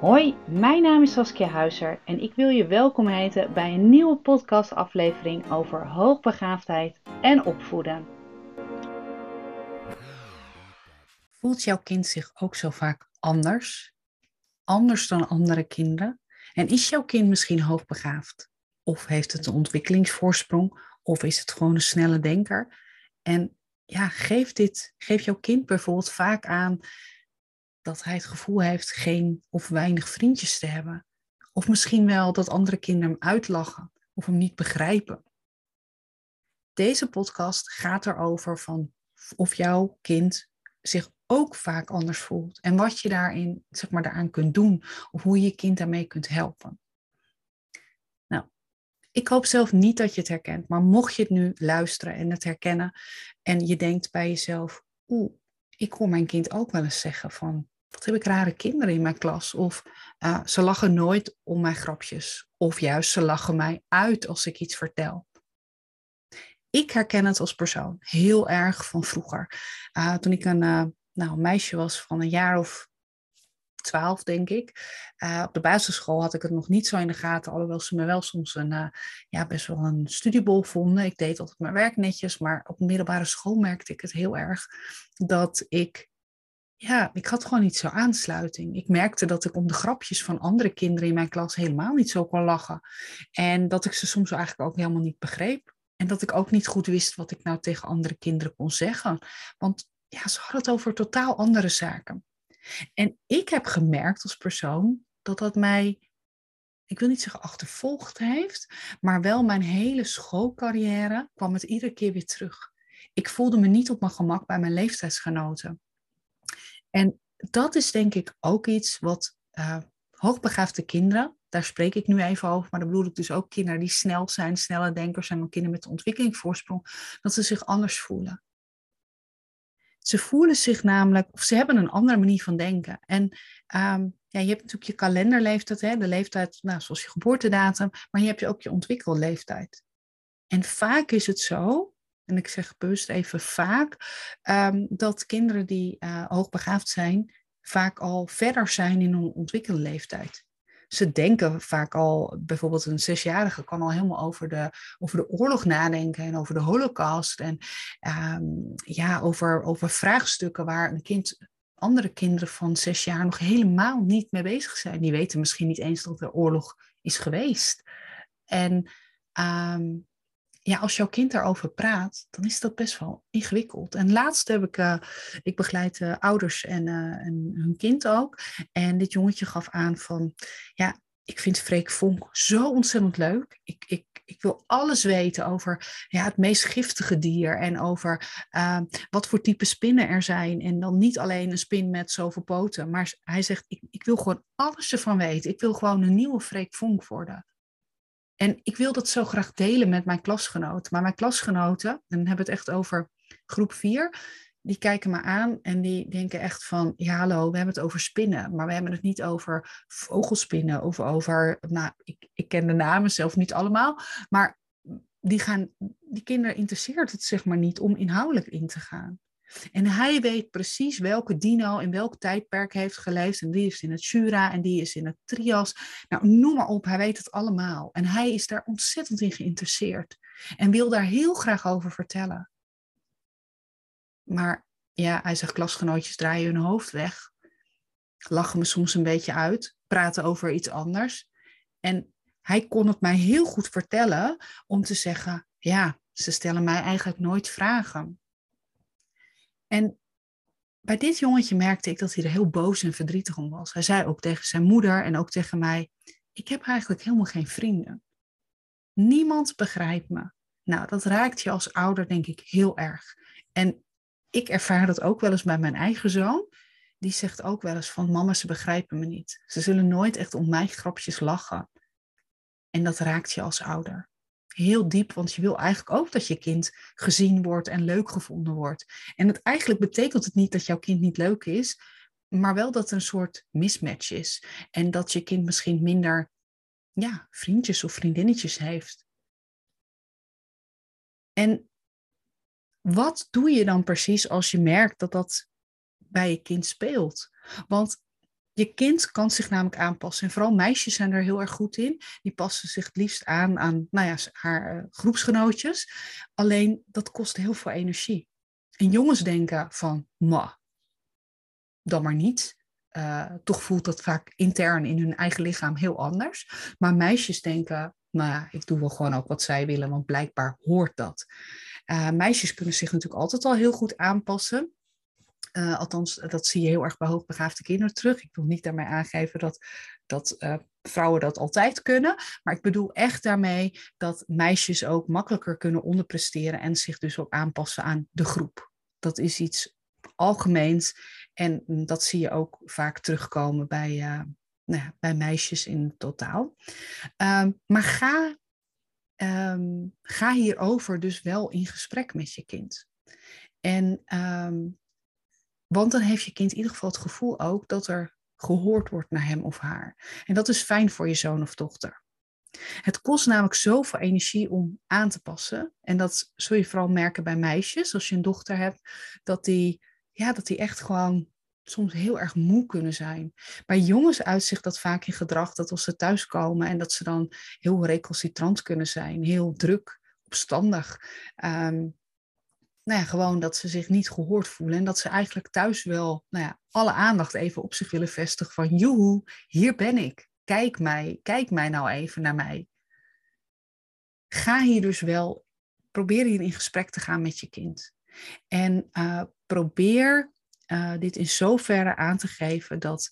Hoi, mijn naam is Saskia Huizer en ik wil je welkom heten bij een nieuwe podcastaflevering over hoogbegaafdheid en opvoeden. Voelt jouw kind zich ook zo vaak anders? Anders dan andere kinderen? En is jouw kind misschien hoogbegaafd? Of heeft het een ontwikkelingsvoorsprong? Of is het gewoon een snelle denker? En ja, geef, dit, geef jouw kind bijvoorbeeld vaak aan dat hij het gevoel heeft geen of weinig vriendjes te hebben. Of misschien wel dat andere kinderen hem uitlachen of hem niet begrijpen. Deze podcast gaat erover van of jouw kind zich ook vaak anders voelt en wat je daarin, zeg maar, daaraan kunt doen of hoe je je kind daarmee kunt helpen. Nou, ik hoop zelf niet dat je het herkent, maar mocht je het nu luisteren en het herkennen en je denkt bij jezelf, oeh, ik hoor mijn kind ook wel eens zeggen van, wat heb ik rare kinderen in mijn klas? Of uh, ze lachen nooit om mijn grapjes. Of juist ze lachen mij uit als ik iets vertel. Ik herken het als persoon heel erg van vroeger. Uh, toen ik een, uh, nou, meisje was van een jaar of twaalf, denk ik. Op de basisschool had ik het nog niet zo in de gaten, alhoewel ze me wel soms een, ja, best wel een studiebol vonden. Ik deed altijd mijn werk netjes, maar op de middelbare school merkte ik het heel erg dat ik ja, ik had gewoon niet zo aansluiting. Ik merkte dat ik om de grapjes van andere kinderen in mijn klas helemaal niet zo kon lachen. En dat ik ze soms eigenlijk ook helemaal niet begreep. En dat ik ook niet goed wist wat ik nou tegen andere kinderen kon zeggen. Want ja, ze hadden het over totaal andere zaken. En ik heb gemerkt als persoon dat dat mij, ik wil niet zeggen achtervolgd heeft, maar wel mijn hele schoolcarrière kwam het iedere keer weer terug. Ik voelde me niet op mijn gemak bij mijn leeftijdsgenoten. En dat is denk ik ook iets wat uh, hoogbegaafde kinderen, daar spreek ik nu even over, maar dan bedoel ik dus ook kinderen die snel zijn, snelle denkers zijn, kinderen met ontwikkelingsvoorsprong, dat ze zich anders voelen. Ze voelen zich namelijk, of ze hebben een andere manier van denken. En um, ja, je hebt natuurlijk je kalenderleeftijd, hè, de leeftijd, nou, zoals je geboortedatum, maar je hebt ook je ontwikkelleeftijd. En vaak is het zo en ik zeg bewust even vaak, um, dat kinderen die uh, hoogbegaafd zijn, vaak al verder zijn in hun ontwikkelleeftijd. Ze denken vaak al, bijvoorbeeld een zesjarige kan al helemaal over de, over de oorlog nadenken en over de holocaust en um, ja, over, over vraagstukken waar een kind andere kinderen van zes jaar nog helemaal niet mee bezig zijn. Die weten misschien niet eens dat er oorlog is geweest. En um, ja, als jouw kind daarover praat, dan is dat best wel ingewikkeld. En laatst heb ik, uh, ik begeleid uh, ouders en, uh, en, hun kind ook. En dit jongetje gaf aan van, ja, ik vind Freek Vonk zo ontzettend leuk. Ik, ik, ik wil alles weten over ja, het meest giftige dier en over ehm, wat voor type spinnen er zijn. En dan niet alleen een spin met zoveel poten, maar hij zegt, ik, ik wil gewoon alles ervan weten. Ik wil gewoon een nieuwe Freek Vonk worden. En ik wil dat zo graag delen met mijn klasgenoten. Maar mijn klasgenoten, en dan hebben we het echt over groep 4, die kijken me aan en die denken echt van, ja hallo, we hebben het over spinnen, maar we hebben het niet over vogelspinnen of over, nou, ik, ik ken de namen zelf niet allemaal, maar die, gaan, die kinderen interesseert het zeg maar niet om inhoudelijk in te gaan. En hij weet precies welke dino in welk tijdperk heeft geleefd. En die is in het Jura en die is in het Trias. Nou, noem maar op, hij weet het allemaal. En hij is daar ontzettend in geïnteresseerd. En wil daar heel graag over vertellen. Maar ja, hij zegt, klasgenootjes draaien hun hoofd weg. Lachen me soms een beetje uit. Praten over iets anders. En hij kon het mij heel goed vertellen om te zeggen, ja, ze stellen mij eigenlijk nooit vragen. En bij dit jongetje merkte ik dat hij er heel boos en verdrietig om was. Hij zei ook tegen zijn moeder en ook tegen mij: Ik heb eigenlijk helemaal geen vrienden. Niemand begrijpt me. Nou, dat raakt je als ouder, denk ik, heel erg. En ik ervaar dat ook wel eens bij mijn eigen zoon. Die zegt ook wel eens van mama, ze begrijpen me niet. Ze zullen nooit echt om mijn grapjes lachen. En dat raakt je als ouder heel diep, want je wil eigenlijk ook dat je kind gezien wordt en leuk gevonden wordt. En het, eigenlijk betekent het niet dat jouw kind niet leuk is, maar wel dat er een soort mismatch is. En dat je kind misschien minder ja, vriendjes of vriendinnetjes heeft. En wat doe je dan precies als je merkt dat dat bij je kind speelt? Want je kind kan zich namelijk aanpassen. En vooral meisjes zijn er heel erg goed in. Die passen zich het liefst aan aan nou ja, haar uh, groepsgenootjes. Alleen dat kost heel veel energie. En jongens denken van, ma, dan maar niet. Uh, toch voelt dat vaak intern in hun eigen lichaam heel anders. Maar meisjes denken, ja, ik doe wel gewoon ook wat zij willen, want blijkbaar hoort dat. Uh, meisjes kunnen zich natuurlijk altijd al heel goed aanpassen. Uh, althans, dat zie je heel erg bij hoogbegaafde kinderen terug. Ik wil niet daarmee aangeven dat, dat uh, vrouwen dat altijd kunnen. Maar ik bedoel echt daarmee dat meisjes ook makkelijker kunnen onderpresteren en zich dus ook aanpassen aan de groep. Dat is iets algemeens en dat zie je ook vaak terugkomen bij, nou ja, bij meisjes in totaal. Um, maar ga, um, ga hierover dus wel in gesprek met je kind. En um, want dan heeft je kind in ieder geval het gevoel ook dat er gehoord wordt naar hem of haar. En dat is fijn voor je zoon of dochter. Het kost namelijk zoveel energie om aan te passen. En dat zul je vooral merken bij meisjes, als je een dochter hebt, dat die, ja, dat die echt gewoon soms heel erg moe kunnen zijn. Bij jongens uitzicht dat vaak in gedrag dat als ze thuiskomen en dat ze dan heel recalcitrant kunnen zijn, heel druk, opstandig. Um, nou gewoon dat ze zich niet gehoord voelen en dat ze eigenlijk thuis wel nou ja, alle aandacht even op zich willen vestigen van joehoe, hier ben ik, kijk mij, kijk mij nou even naar mij. Ga hier dus wel, probeer hier in gesprek te gaan met je kind. En uh, probeer uh, dit in zoverre aan te geven dat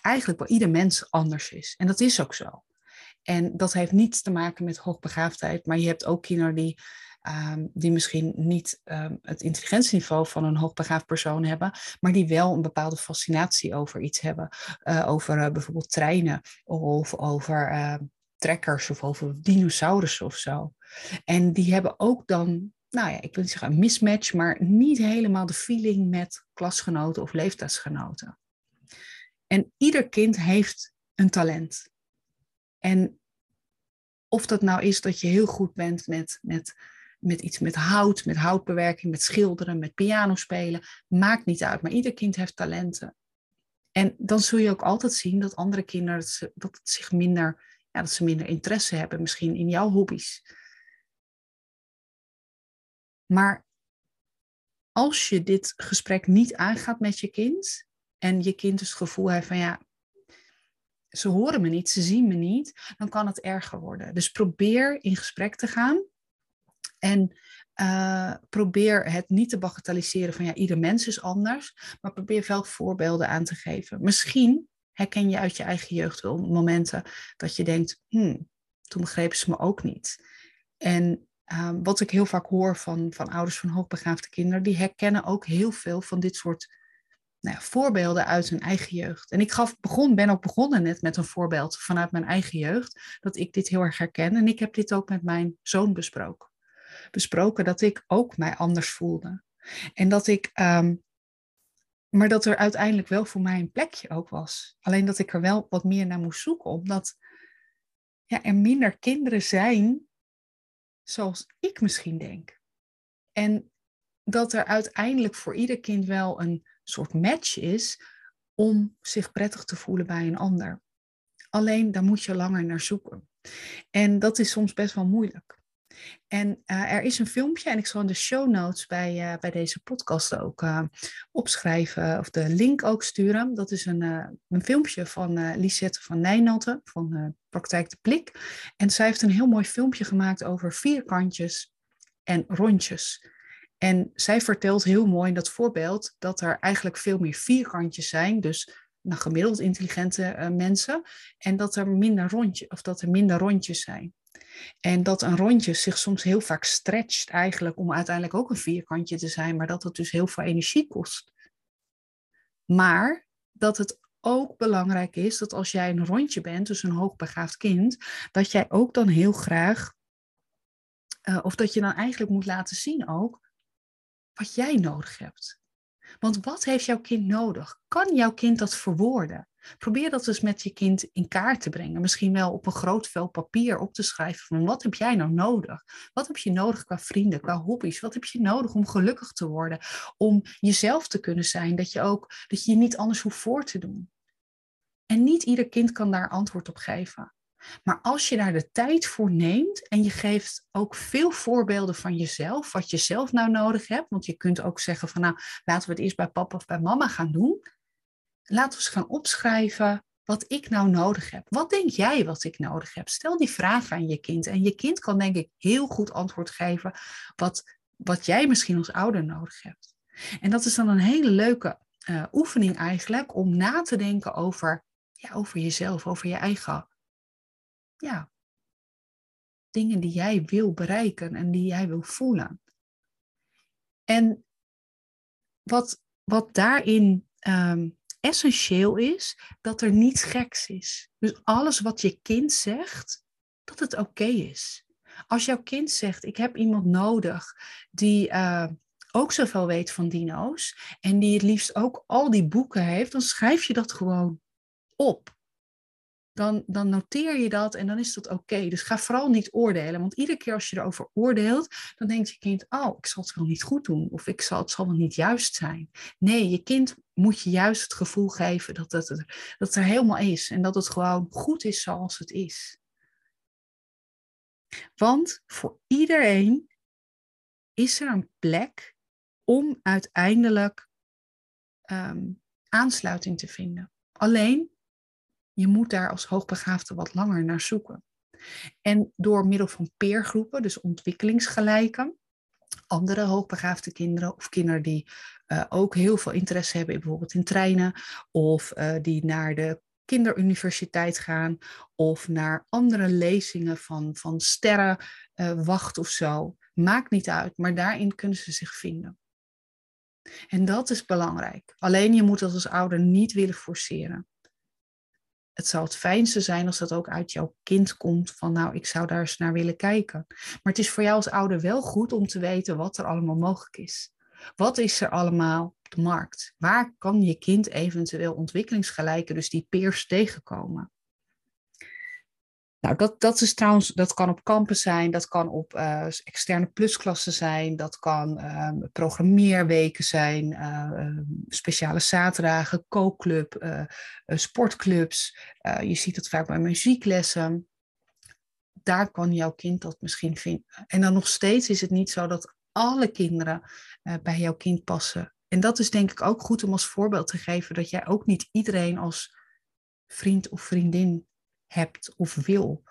eigenlijk wel ieder mens anders is. En dat is ook zo. En dat heeft niets te maken met hoogbegaafdheid, maar je hebt ook kinderen die Um, die misschien niet um, het intelligentieniveau van een hoogbegaafd persoon hebben, maar die wel een bepaalde fascinatie over iets hebben. Uh, over uh, bijvoorbeeld treinen of over uh, trekkers of over dinosaurussen of zo. En die hebben ook dan, nou ja, ik wil niet zeggen een mismatch, maar niet helemaal de feeling met klasgenoten of leeftijdsgenoten. En ieder kind heeft een talent. En of dat nou is dat je heel goed bent met, met met iets met hout, met houtbewerking, met schilderen, met piano spelen. Maakt niet uit, maar ieder kind heeft talenten. En dan zul je ook altijd zien dat andere kinderen dat, ze, dat het zich minder, ja, dat ze minder interesse hebben, misschien in jouw hobby's. Maar als je dit gesprek niet aangaat met je kind en je kind dus het gevoel heeft van ja, ze horen me niet, ze zien me niet, dan kan het erger worden. Dus probeer in gesprek te gaan en uh, probeer het niet te bagatelliseren van ja, ieder mens is anders, maar probeer wel voorbeelden aan te geven. Misschien herken je uit je eigen jeugd wel momenten dat je denkt, hmm, toen begrepen ze me ook niet. En uh, wat ik heel vaak hoor van, van ouders van hoogbegaafde kinderen, die herkennen ook heel veel van dit soort nou ja, voorbeelden uit hun eigen jeugd. En ik gaf, begon, ben ook begonnen net met een voorbeeld vanuit mijn eigen jeugd, dat ik dit heel erg herken. En ik heb dit ook met mijn zoon besproken besproken dat ik ook mij anders voelde. En dat ik, um, maar dat er uiteindelijk wel voor mij een plekje ook was. Alleen dat ik er wel wat meer naar moest zoeken, omdat ja, er minder kinderen zijn zoals ik misschien denk. En dat er uiteindelijk voor ieder kind wel een soort match is om zich prettig te voelen bij een ander. Alleen daar moet je langer naar zoeken. En dat is soms best wel moeilijk. En uh, er is een filmpje, en ik zal in de show notes bij, uh, bij deze podcast ook uh, opschrijven, of de link ook sturen. Dat is een, een filmpje van Lisette van Nijnatten van Praktijk de Plik. En zij heeft een heel mooi filmpje gemaakt over vierkantjes en rondjes. En zij vertelt heel mooi in dat voorbeeld dat er eigenlijk veel meer vierkantjes zijn, dus nou, gemiddeld intelligente mensen, en dat er minder rondjes, of dat er minder rondjes zijn. En dat een rondje zich soms heel vaak stretcht eigenlijk om uiteindelijk ook een vierkantje te zijn, maar dat het dus heel veel energie kost. Maar dat het ook belangrijk is dat als jij een rondje bent, dus een hoogbegaafd kind, dat jij ook dan heel graag, uh, of dat je dan eigenlijk moet laten zien ook, wat jij nodig hebt. Want wat heeft jouw kind nodig? Kan jouw kind dat verwoorden? Probeer dat eens met je kind in kaart te brengen. Misschien wel op een groot vel papier op te schrijven van wat heb jij nou nodig? Wat heb je nodig qua vrienden, qua hobby's? Wat heb je nodig om gelukkig te worden? Om jezelf te kunnen zijn, dat je ook dat je je niet anders hoeft voor te doen. En niet ieder kind kan daar antwoord op geven. Maar als je daar de tijd voor neemt en je geeft ook veel voorbeelden van jezelf, wat je zelf nou nodig hebt, want je kunt ook zeggen van nou, laten we het eerst bij papa of bij mama gaan doen. Laten we eens gaan opschrijven wat ik nou nodig heb. Wat denk jij wat ik nodig heb? Stel die vraag aan je kind en je kind kan denk ik heel goed antwoord geven wat, wat jij misschien als ouder nodig hebt. En dat is dan een hele leuke uh, oefening eigenlijk om na te denken over, ja, over jezelf, over je eigen ja, dingen die jij wil bereiken en die jij wil voelen. En wat, wat daarin ehm, essentieel is, dat er niets geks is. Dus alles wat je kind zegt, dat het oké is. Als jouw kind zegt, ik heb iemand nodig die uh, ook zoveel weet van dino's en die het liefst ook al die boeken heeft, dan schrijf je dat gewoon op dan, dan noteer je dat en dan is dat oké. Dus ga vooral niet oordelen, want iedere keer als je erover oordeelt, dan denkt je kind, oh, ik zal het wel niet goed doen of ik zal, het zal wel niet juist zijn. Nee, je kind moet je juist het gevoel geven dat het, dat het er helemaal is en dat het gewoon goed is zoals het is. Want voor iedereen is er een plek om uiteindelijk ehm, aansluiting te vinden. Alleen je moet daar als hoogbegaafde wat langer naar zoeken. En door middel van peergroepen, dus ontwikkelingsgelijken, andere hoogbegaafde kinderen of kinderen die uh, ook heel veel interesse hebben, bijvoorbeeld in treinen, of uh, die naar de kinderuniversiteit gaan, of naar andere lezingen van, van sterrenwacht uh, of zo. Maakt niet uit, maar daarin kunnen ze zich vinden. En dat is belangrijk. Alleen je moet dat als ouder niet willen forceren het zou het fijnste zijn als dat ook uit jouw kind komt van nou, ik zou daar eens naar willen kijken. Maar het is voor jou als ouder wel goed om te weten wat er allemaal mogelijk is. Wat is er allemaal op de markt? Waar kan je kind eventueel ontwikkelingsgelijken, dus die peers tegenkomen? Nou, dat, dat is trouwens, dat kan op campus zijn, dat kan op uh, externe plusklassen zijn, dat kan uh, programmeerweken zijn, uh, speciale zaterdagen, kookclub, sportclubs. je ziet het vaak bij muzieklessen. Daar kan jouw kind dat misschien vinden. En dan nog steeds is het niet zo dat alle kinderen bij jouw kind passen. En dat is denk ik ook goed om als voorbeeld te geven dat jij ook niet iedereen als vriend of vriendin hebt of wil.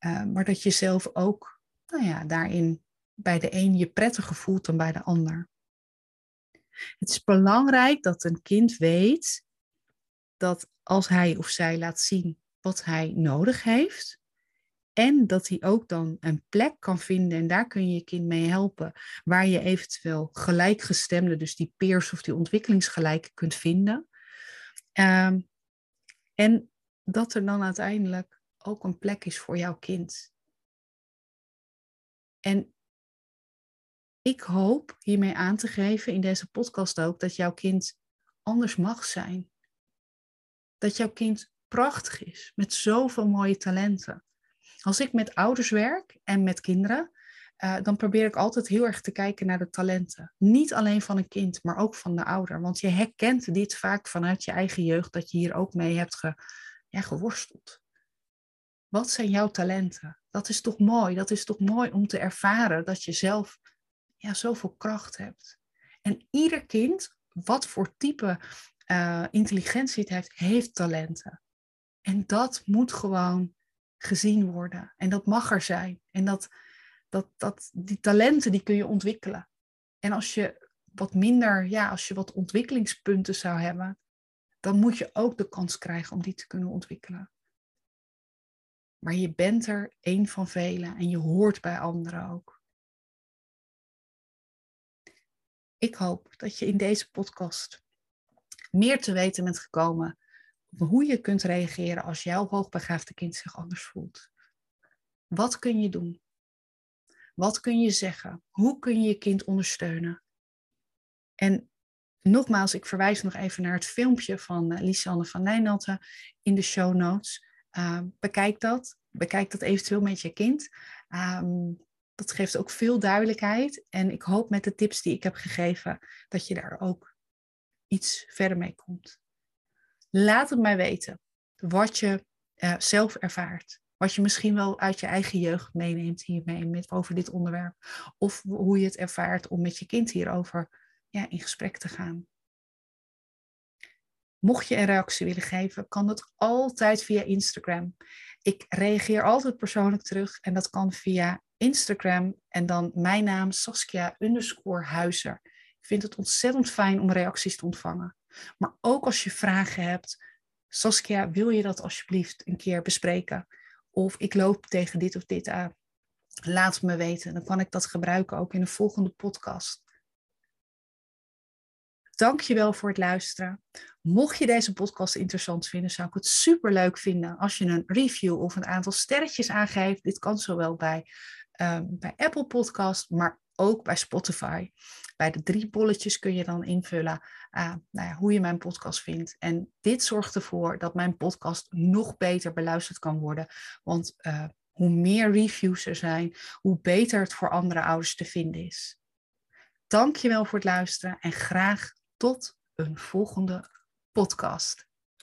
Uh, maar dat je zelf ook nou ja, daarin bij de een je prettiger voelt dan bij de ander. Het is belangrijk dat een kind weet dat als hij of zij laat zien wat hij nodig heeft, en dat hij ook dan een plek kan vinden, en daar kun je je kind mee helpen, waar je eventueel gelijkgestemde, dus die peers of die ontwikkelingsgelijke kunt vinden. Um, en dat er dan uiteindelijk ook een plek is voor jouw kind. En ik hoop hiermee aan te geven in deze podcast ook dat jouw kind anders mag zijn. Dat jouw kind prachtig is met zoveel mooie talenten. Als ik met ouders werk en met kinderen, uh, dan probeer ik altijd heel erg te kijken naar de talenten. Niet alleen van een kind, maar ook van de ouder. Want je herkent dit vaak vanuit je eigen jeugd, dat je hier ook mee hebt ge, ja, geworsteld. Wat zijn jouw talenten? Dat is toch mooi? Dat is toch mooi om te ervaren dat je zelf ja, zoveel kracht hebt. En ieder kind, wat voor type uh, intelligentie het heeft, heeft talenten. En dat moet gewoon gezien worden. En dat mag er zijn. En dat, dat, dat, die talenten die kun je ontwikkelen. En als je wat minder, ja, als je wat ontwikkelingspunten zou hebben, dan moet je ook de kans krijgen om die te kunnen ontwikkelen. Maar je bent er één van velen en je hoort bij anderen ook. Ik hoop dat je in deze podcast meer te weten bent gekomen hoe je kunt reageren als jouw hoogbegaafde kind zich anders voelt. Wat kun je doen? Wat kun je zeggen? Hoe kun je je kind ondersteunen? En nogmaals, ik verwijs nog even naar het filmpje van uh, Lisanne van Nijnatten in de show notes. Uh, bekijk dat. Bekijk dat eventueel met je kind. Um, dat geeft ook veel duidelijkheid. En ik hoop met de tips die ik heb gegeven dat je daar ook iets verder mee komt. Laat het mij weten. wat je uh, zelf ervaart. Wat je misschien wel uit je eigen jeugd meeneemt hiermee met, over dit onderwerp. Of hoe je het ervaart om met je kind hierover ja, in gesprek te gaan. Mocht je een reactie willen geven, kan dat altijd via Instagram. Ik reageer altijd persoonlijk terug en dat kan via Instagram en dan mijn naam Saskia underscore Huizer. Ik vind het ontzettend fijn om reacties te ontvangen. Maar ook als je vragen hebt, Saskia, wil je dat alsjeblieft een keer bespreken? Of ik loop tegen dit of dit aan. Laat me weten, dan kan ik dat gebruiken ook in een volgende podcast. Dankjewel voor het luisteren. Mocht je deze podcast interessant vinden, zou ik het super leuk vinden als je een review of een aantal sterretjes aangeeft. Dit kan zowel bij, um, bij Apple Podcast, maar ook bij Spotify. Bij de drie bolletjes kun je dan invullen uh, nou ja, hoe je mijn podcast vindt. En dit zorgt ervoor dat mijn podcast nog beter beluisterd kan worden. Want uh, hoe meer reviews er zijn, hoe beter het voor andere ouders te vinden is. Dankjewel voor het luisteren en graag tot een volgende podcast.